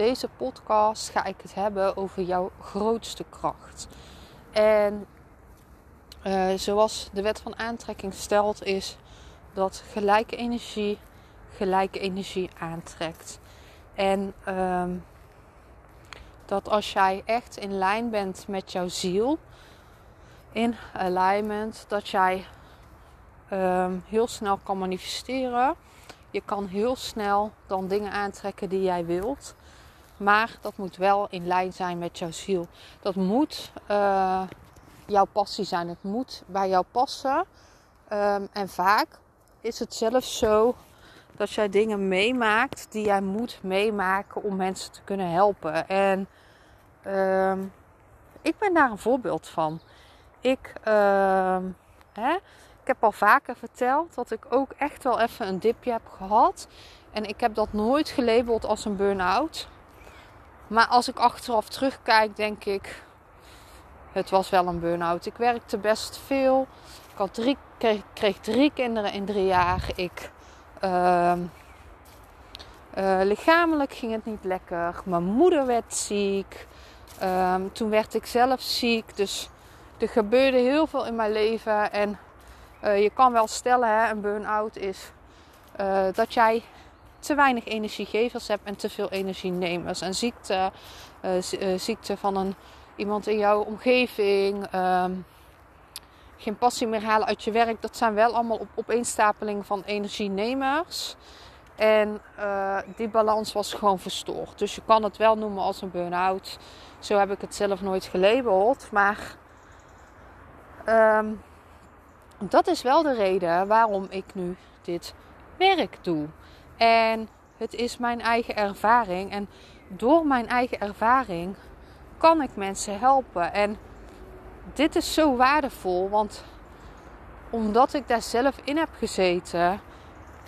Deze podcast ga ik het hebben over jouw grootste kracht. En uh, zoals de wet van aantrekking stelt, is dat gelijke energie gelijke energie aantrekt. En uh, dat als jij echt in lijn bent met jouw ziel, in alignment, dat jij uh, heel snel kan manifesteren. Je kan heel snel dan dingen aantrekken die jij wilt. Maar dat moet wel in lijn zijn met jouw ziel. Dat moet uh, jouw passie zijn. Het moet bij jou passen. Um, en vaak is het zelfs zo dat jij dingen meemaakt die jij moet meemaken om mensen te kunnen helpen. En um, ik ben daar een voorbeeld van. Ik, uh, hè, ik heb al vaker verteld dat ik ook echt wel even een dipje heb gehad. En ik heb dat nooit gelabeld als een burn-out. Maar als ik achteraf terugkijk, denk ik, het was wel een burn-out. Ik werkte best veel. Ik had drie, kreeg, kreeg drie kinderen in drie jaar. Ik, uh, uh, lichamelijk ging het niet lekker. Mijn moeder werd ziek. Um, toen werd ik zelf ziek. Dus er gebeurde heel veel in mijn leven. En uh, je kan wel stellen, hè, een burn-out is uh, dat jij te weinig energiegevers hebt en te veel energienemers. En ziekte, uh, ziekte van een, iemand in jouw omgeving, um, geen passie meer halen uit je werk. Dat zijn wel allemaal op, opeenstapeling van energienemers. En uh, die balans was gewoon verstoord. Dus je kan het wel noemen als een burn-out. Zo heb ik het zelf nooit gelabeld. Maar um, dat is wel de reden waarom ik nu dit werk doe. En het is mijn eigen ervaring. En door mijn eigen ervaring kan ik mensen helpen. En dit is zo waardevol, want omdat ik daar zelf in heb gezeten,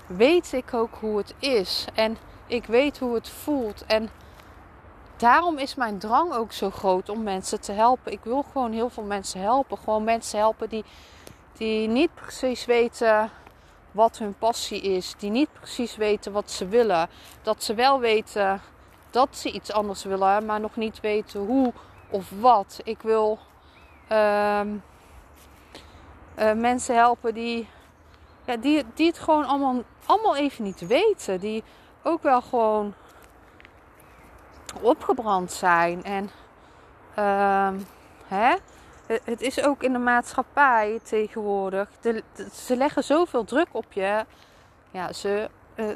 weet ik ook hoe het is. En ik weet hoe het voelt. En daarom is mijn drang ook zo groot om mensen te helpen. Ik wil gewoon heel veel mensen helpen. Gewoon mensen helpen die, die niet precies weten wat hun passie is. Die niet precies weten wat ze willen. Dat ze wel weten dat ze iets anders willen, maar nog niet weten hoe of wat. Ik wil uh, uh, mensen helpen die, ja, die, die het gewoon allemaal, allemaal even niet weten. Die ook wel gewoon opgebrand zijn. En uh, hè? Het is ook in de maatschappij tegenwoordig. Ze leggen zoveel druk op je. Ja, ze, uh,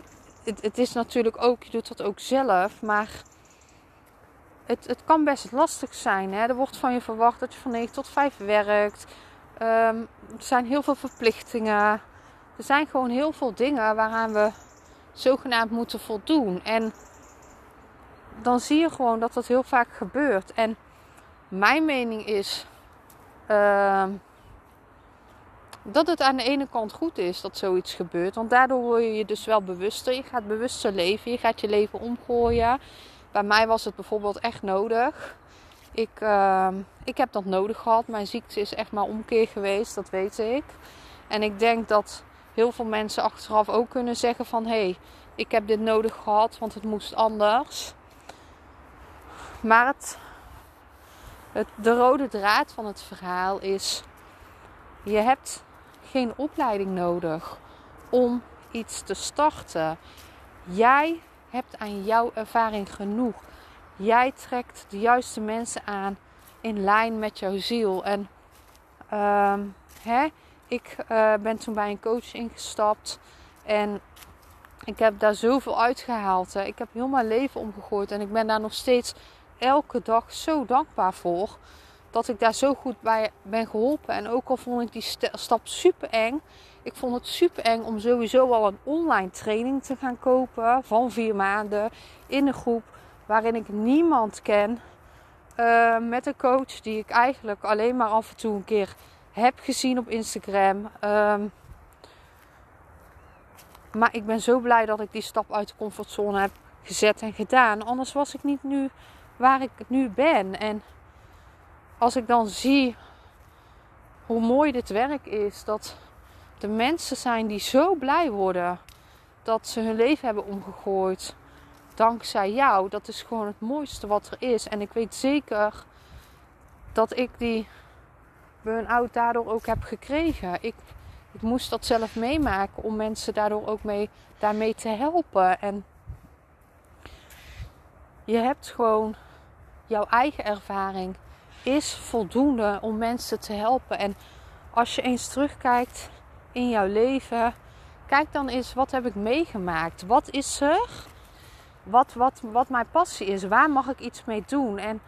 het, het, is natuurlijk ook, je doet dat ook zelf, maar het, het kan best lastig zijn. Hè? Er wordt van je verwacht dat je van 9 tot 5 werkt. Um, er zijn heel veel verplichtingen. Er zijn gewoon heel veel dingen waaraan we zogenaamd moeten voldoen. En dan zie je gewoon dat dat heel vaak gebeurt. En mijn mening is uh, dat het aan de ene kant goed is dat zoiets gebeurt. Want daardoor word je je dus wel bewuster. Je gaat bewuster leven. Je gaat je leven omgooien. Bij mij was het bijvoorbeeld echt nodig. Ik, uh, ik heb dat nodig gehad. Mijn ziekte is echt maar omkeer geweest. Dat weet ik. En ik denk dat heel veel mensen achteraf ook kunnen zeggen van... Hé, hey, ik heb dit nodig gehad, want het moest anders. Maar het, het, de rode draad van het verhaal is: je hebt geen opleiding nodig om iets te starten. Jij hebt aan jouw ervaring genoeg. Jij trekt de juiste mensen aan in lijn met jouw ziel. En uh, hè, ik uh, ben toen bij een coach ingestapt en ik heb daar zoveel uitgehaald. Hè. Ik heb heel mijn leven omgegooid en ik ben daar nog steeds elke dag zo dankbaar voor. Dat ik daar zo goed bij ben geholpen. En ook al vond ik die stap super eng. Ik vond het super eng om sowieso al een online training te gaan kopen van vier maanden in een groep waarin ik niemand ken. Uh, met een coach die ik eigenlijk alleen maar af en toe een keer heb gezien op Instagram. Um, maar ik ben zo blij dat ik die stap uit de comfortzone heb gezet en gedaan. Anders was ik niet nu waar ik nu ben. En als ik dan zie hoe mooi dit werk is, dat de mensen zijn die zo blij worden dat ze hun leven hebben omgegooid dankzij jou. Dat is gewoon het mooiste wat er is. En ik weet zeker dat ik die burn-out daardoor ook heb gekregen. Ik, ik moest dat zelf meemaken om mensen daardoor ook mee, daarmee te helpen. En je hebt gewoon jouw eigen ervaring is voldoende om mensen te helpen. En als je eens terugkijkt in jouw leven, kijk dan eens wat heb ik meegemaakt. Wat is er? Wat, wat, wat mijn passie is. Waar mag ik iets mee doen? En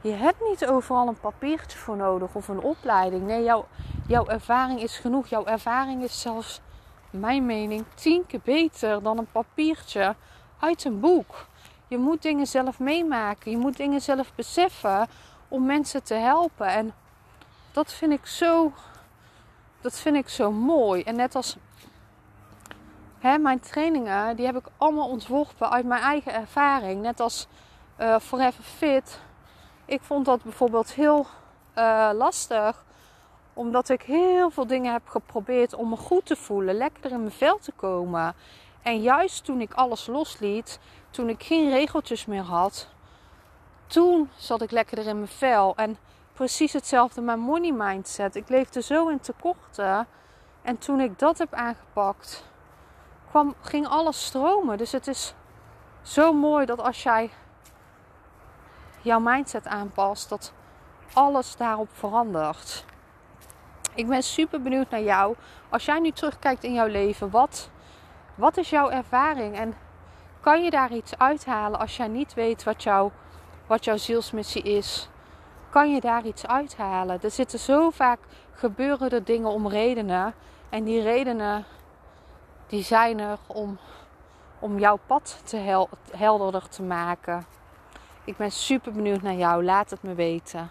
je hebt niet overal een papiertje voor nodig of een opleiding. Nee, jouw, jouw ervaring is genoeg. Jouw ervaring is zelfs, mijn mening, tien keer beter dan een papiertje uit een boek. Je moet dingen zelf meemaken. Je moet dingen zelf beseffen om mensen te helpen. En dat vind ik zo, dat vind ik zo mooi. En net als hè, mijn trainingen, die heb ik allemaal ontworpen uit mijn eigen ervaring. Net als uh, Forever Fit. Ik vond dat bijvoorbeeld heel uh, lastig omdat ik heel veel dingen heb geprobeerd om me goed te voelen, lekker in mijn vel te komen. En juist toen ik alles losliet, toen ik geen regeltjes meer had, toen zat ik lekkerder in mijn vel. En precies hetzelfde met money mindset. Ik leefde zo in tekorten. En toen ik dat heb aangepakt, kwam, ging alles stromen. Dus het is zo mooi dat als jij jouw mindset aanpast, dat alles daarop verandert. Ik ben super benieuwd naar jou. Als jij nu terugkijkt in jouw leven, wat, wat is jouw ervaring? En kan je daar iets uithalen als jij niet weet wat, jou, wat jouw zielsmissie is? Kan je daar iets uithalen? Er zitten zo vaak gebeuren er dingen om redenen. En die redenen die zijn er om, om jouw pad te hel, helderder te maken. Ik ben super benieuwd naar jou. Laat het me weten.